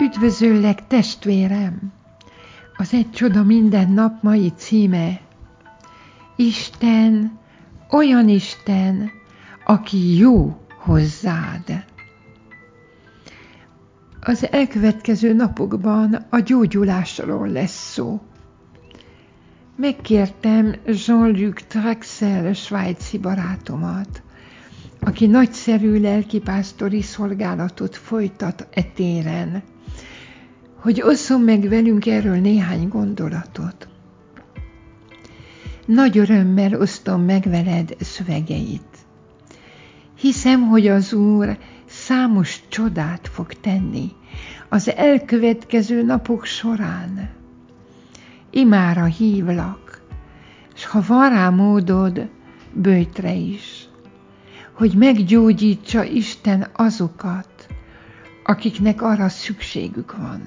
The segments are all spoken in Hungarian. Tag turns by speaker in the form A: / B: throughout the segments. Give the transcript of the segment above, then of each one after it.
A: Üdvözöllek, testvérem! Az Egy Csoda minden nap mai címe Isten, olyan Isten, aki jó hozzád. Az elkövetkező napokban a gyógyulásról lesz szó. Megkértem Jean-Luc Traxel, svájci barátomat, aki nagyszerű lelkipásztori szolgálatot folytat e téren, hogy osszon meg velünk erről néhány gondolatot. Nagy örömmel osztom meg veled szövegeit. Hiszem, hogy az Úr számos csodát fog tenni az elkövetkező napok során. Imára hívlak, és ha van rá módod, bőjtre is, hogy meggyógyítsa Isten azokat, akiknek arra szükségük van.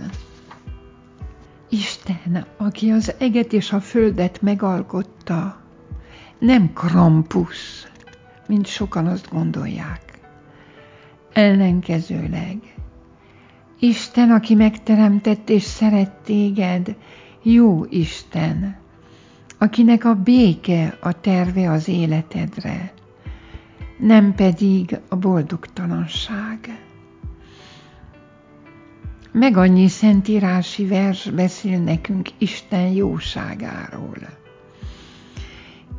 A: Isten, aki az eget és a földet megalkotta, nem Krampus, mint sokan azt gondolják. Ellenkezőleg, Isten, aki megteremtett és szeret téged, jó Isten, akinek a béke a terve az életedre, nem pedig a boldogtalanság. Meg annyi szentírási vers beszél nekünk Isten jóságáról.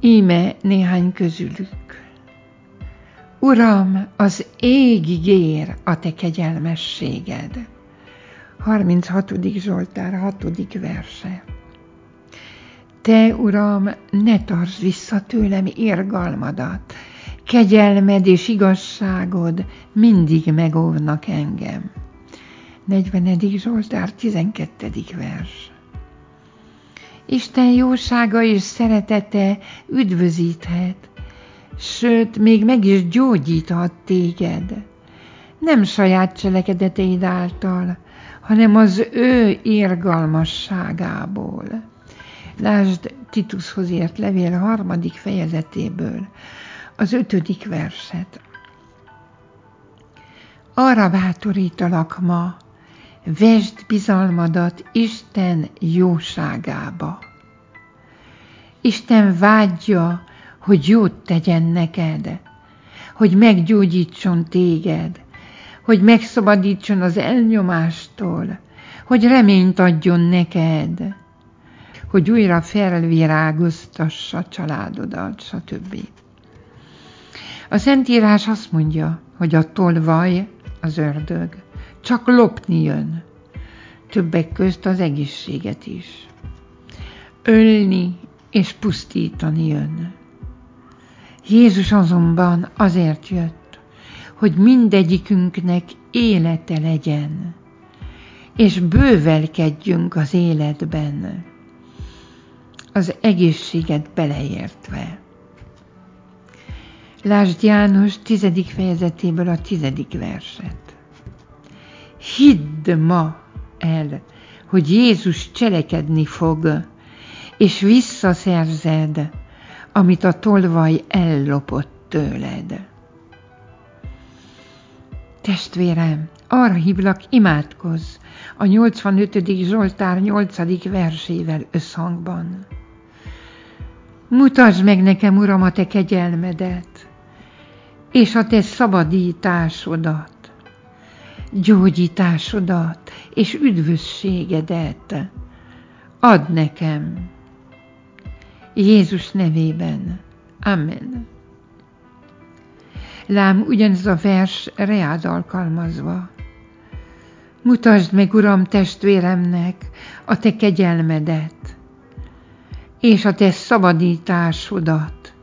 A: Íme néhány közülük. Uram, az ég ér a te kegyelmességed. 36. Zsoltár 6. verse. Te, Uram, ne tartsd vissza tőlem érgalmadat, kegyelmed és igazságod mindig megóvnak engem. 40. Zsoltár 12. vers. Isten jósága és szeretete üdvözíthet, sőt, még meg is gyógyíthat téged. Nem saját cselekedeteid által, hanem az ő érgalmasságából. Lásd Titushoz ért levél harmadik fejezetéből, az ötödik verset. Arra bátorítalak ma, vesd bizalmadat Isten jóságába. Isten vágyja, hogy jót tegyen neked, hogy meggyógyítson téged, hogy megszabadítson az elnyomástól, hogy reményt adjon neked, hogy újra felvirágoztassa családodat, stb. A Szentírás azt mondja, hogy a tolvaj, az ördög, csak lopni jön, többek közt az egészséget is. Ölni és pusztítani jön. Jézus azonban azért jött, hogy mindegyikünknek élete legyen, és bővelkedjünk az életben, az egészséget beleértve. Lásd János tizedik fejezetéből a tizedik verset. Hidd ma el, hogy Jézus cselekedni fog, és visszaszerzed, amit a tolvaj ellopott tőled. Testvérem, arra hívlak, imádkozz a 85. Zsoltár 8. versével összhangban. Mutasd meg nekem, Uram, a te kegyelmedet, és a te szabadításodat, gyógyításodat és üdvösségedet. Add nekem. Jézus nevében. Amen. Lám ugyanez a vers reád alkalmazva. Mutasd meg, Uram, testvéremnek a te kegyelmedet, és a te szabadításodat,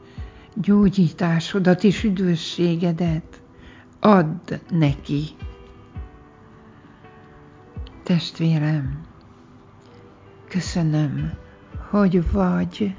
A: gyógyításodat és üdvösségedet add neki. Testvérem, köszönöm, hogy vagy